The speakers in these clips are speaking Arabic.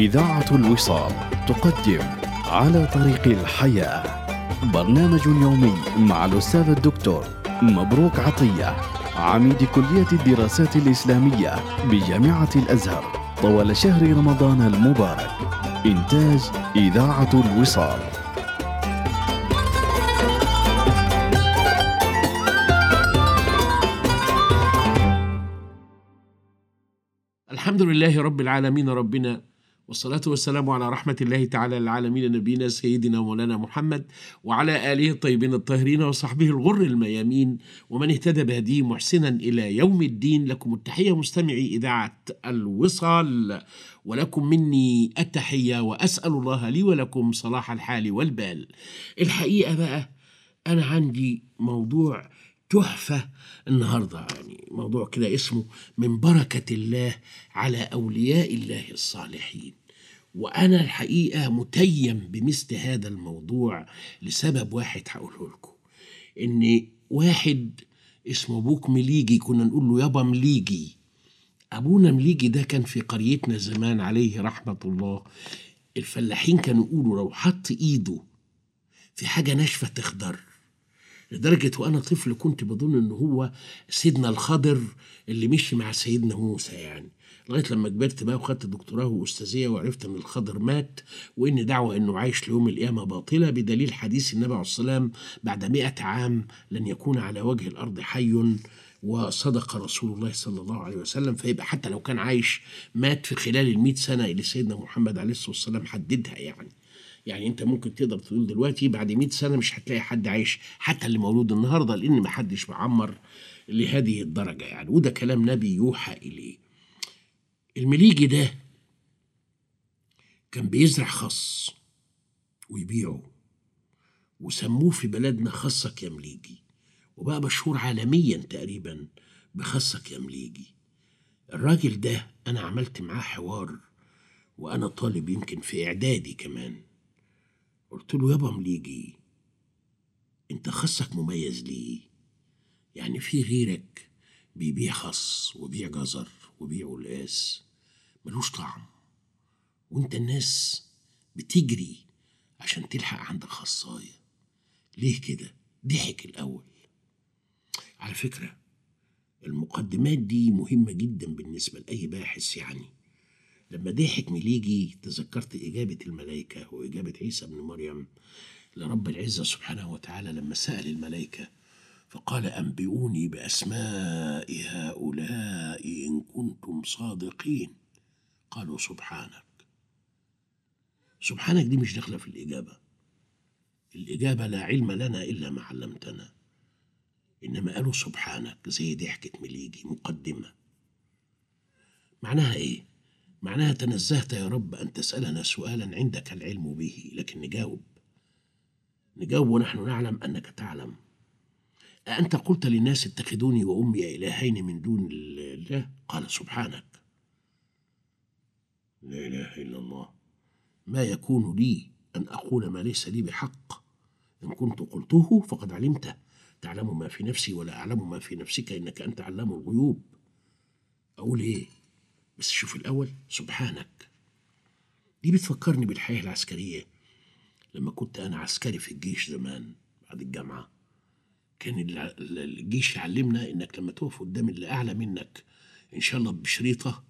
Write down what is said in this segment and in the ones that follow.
إذاعة الوصال تقدم على طريق الحياة. برنامج يومي مع الأستاذ الدكتور مبروك عطية عميد كلية الدراسات الإسلامية بجامعة الأزهر. طوال شهر رمضان المبارك. إنتاج إذاعة الوصال. الحمد لله رب العالمين ربنا والصلاة والسلام على رحمة الله تعالى العالمين نبينا سيدنا ومولانا محمد وعلى آله الطيبين الطاهرين وصحبه الغر الميامين. ومن اهتدى بهديه محسنا إلى يوم الدين لكم التحية مستمعي إذاعة الوصال. ولكم مني التحية وأسأل الله لي ولكم صلاح الحال والبال. الحقيقة بقى أنا عندي موضوع تحفة النهاردة يعني موضوع كده اسمه من بركة الله على أولياء الله الصالحين. وأنا الحقيقة متيم بمثل هذا الموضوع لسبب واحد هقوله لكم. إن واحد اسمه أبوك مليجي كنا نقول له يابا مليجي. أبونا مليجي ده كان في قريتنا زمان عليه رحمة الله. الفلاحين كانوا يقولوا لو حط إيده في حاجة ناشفة تخضر. لدرجة وأنا طفل كنت بظن إن هو سيدنا الخضر اللي مشي مع سيدنا موسى يعني. لغاية لما كبرت بقى وخدت دكتوراه وأستاذية وعرفت إن الخضر مات وإن دعوة إنه عايش ليوم القيامة باطلة بدليل حديث النبي عليه والسلام بعد مئة عام لن يكون على وجه الأرض حي وصدق رسول الله صلى الله عليه وسلم. فيبقى حتى لو كان عايش مات في خلال المئة سنة اللي سيدنا محمد عليه الصلاة والسلام حددها يعني. يعني أنت ممكن تقدر تقول دلوقتي بعد 100 سنة مش هتلاقي حد عايش حتى اللي مولود النهارده لأن ما حدش معمر لهذه الدرجة يعني. وده كلام نبي يوحى إليه. المليجي ده كان بيزرع خص ويبيعه وسموه في بلدنا خصك يا مليجي وبقى مشهور عالميا تقريبا بخصك يا مليجي. الراجل ده أنا عملت معاه حوار وأنا طالب يمكن في إعدادي كمان. قلت له يابا مليجي أنت خصك مميز ليه؟ يعني في غيرك بيبيع خص وبيع جزر. وبيع قلقاس ملوش طعم. وانت الناس بتجري عشان تلحق عند خصاية. ليه كده؟ ضحك الأول. على فكرة المقدمات دي مهمة جدا بالنسبة لأي باحث يعني. لما ضحك مليجي تذكرت إجابة الملائكة وإجابة عيسى بن مريم. لرب العزة سبحانه وتعالى لما سأل الملائكة فقال أنبئوني بأسماء هؤلاء إن كنتم صادقين. قالوا سبحانك. سبحانك دي مش داخلة في الإجابة. الإجابة لا علم لنا إلا ما علمتنا. إنما قالوا سبحانك زي ضحكة مليجي مقدمة. معناها إيه؟ معناها تنزهت يا رب أن تسألنا سؤالا عندك العلم به لكن نجاوب. نجاوب ونحن نعلم أنك تعلم. أأنت قلت للناس اتخذوني وأمي إلهين من دون الله؟ قال سبحانك. لا إله إلا الله. ما يكون لي أن أقول ما ليس لي بحق. إن كنت قلته فقد علمته. تعلم ما في نفسي ولا أعلم ما في نفسك إنك أنت علام الغيوب. أقول إيه؟ بس شوف الأول. سبحانك. دي بتفكرني بالحياة العسكرية. لما كنت أنا عسكري في الجيش زمان بعد الجامعة. كان الجيش يعلمنا إنك لما تقف قدام اللي أعلى منك إن شاء الله بشريطة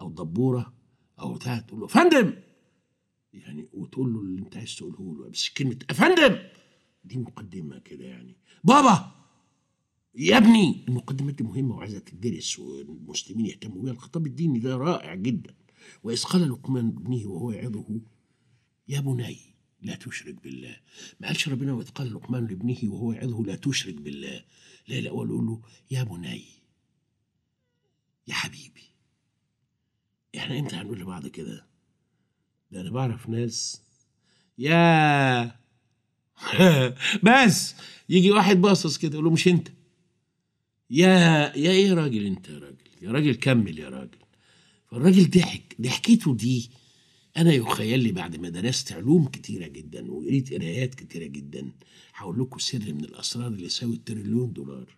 أو دبورة أو بتاع تقول له فندم يعني وتقول له اللي أنت عايز تقوله له بس كلمة أفندم! دي مقدمة كده يعني. بابا! يا ابني! المقدمات دي مهمة وعايزة تدرس والمسلمين يهتموا بيها. الخطاب الديني ده رائع جدا. وإذ قال لقمان لابنه وهو يعظه يا بني لا تشرك بالله. ما قالش ربنا وإذ قال لقمان لابنه وهو يعظه لا تشرك بالله. لا لا أول يقول له يا بني يا حبيبي. إحنا إمتى هنقول لبعض كده؟ ده أنا بعرف ناس يا بس يجي واحد باصص كده يقول له مش انت. يا يا إيه راجل انت يا راجل؟ يا راجل كمل يا راجل. فالراجل ضحك ضحكته دي أنا يخيل لي بعد ما درست علوم كتيرة جدا وقريت قرايات كتيرة جدا هقول لكم سر من الأسرار اللي يساوي تريليون دولار.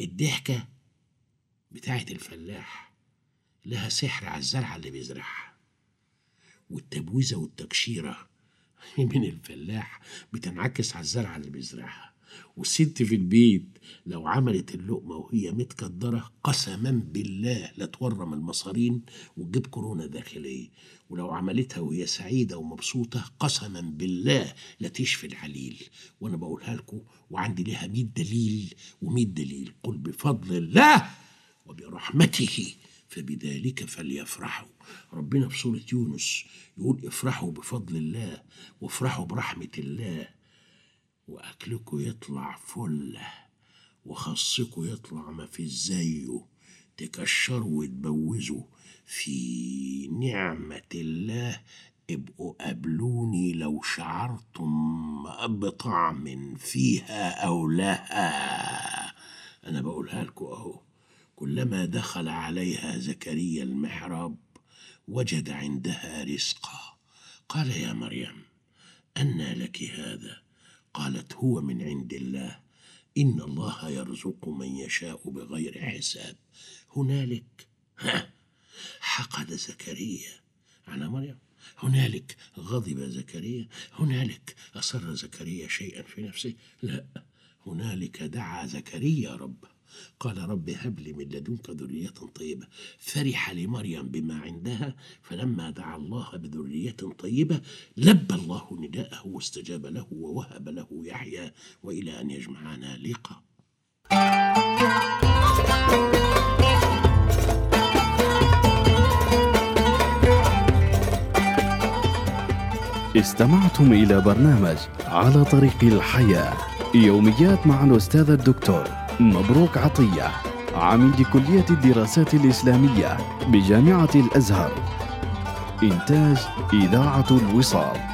الضحكة بتاعت الفلاح لها سحر على الزرعه اللي بيزرعها. والتبويزة والتكشيرة من الفلاح بتنعكس على الزرعة اللي بيزرعها. والست في البيت لو عملت اللقمة وهي متكدرة قسما بالله لا تورم المصارين وتجيب كورونا داخلية. ولو عملتها وهي سعيدة ومبسوطة قسما بالله لا تشفي العليل. وأنا بقولها لكم وعندي لها مية دليل ومية دليل. قل بفضل الله وبرحمته فبذلك فليفرحوا. ربنا في سورة يونس يقول افرحوا بفضل الله وافرحوا برحمة الله. وأكلكم يطلع فلة وخصكم يطلع ما في زيه تكشروا وتبوزوا في نعمة الله ابقوا قابلوني لو شعرتم بطعم فيها أو لها أنا بقولها لكم أهو كلما دخل عليها زكريا المحراب وجد عندها رزقا. قال يا مريم أنى لك هذا. قالت هو من عند الله إن الله يرزق من يشاء بغير حساب. هنالك حقد زكريا. على مريم. هنالك غضب زكريا. هنالك أصر زكريا شيئا في نفسه. لا هنالك دعا زكريا ربه قال رب هب لي من لدنك ذرية طيبة. فرح لمريم بما عندها فلما دعا الله بذرية طيبة لبى الله نداءه واستجاب له ووهب له يحيى وإلى أن يجمعنا لقاء. استمعتم إلى برنامج على طريق الحياة. يوميات مع الأستاذ الدكتور. مبروك عطية عميد كلية الدراسات الإسلامية بجامعة الأزهر. إنتاج إذاعة الوصال.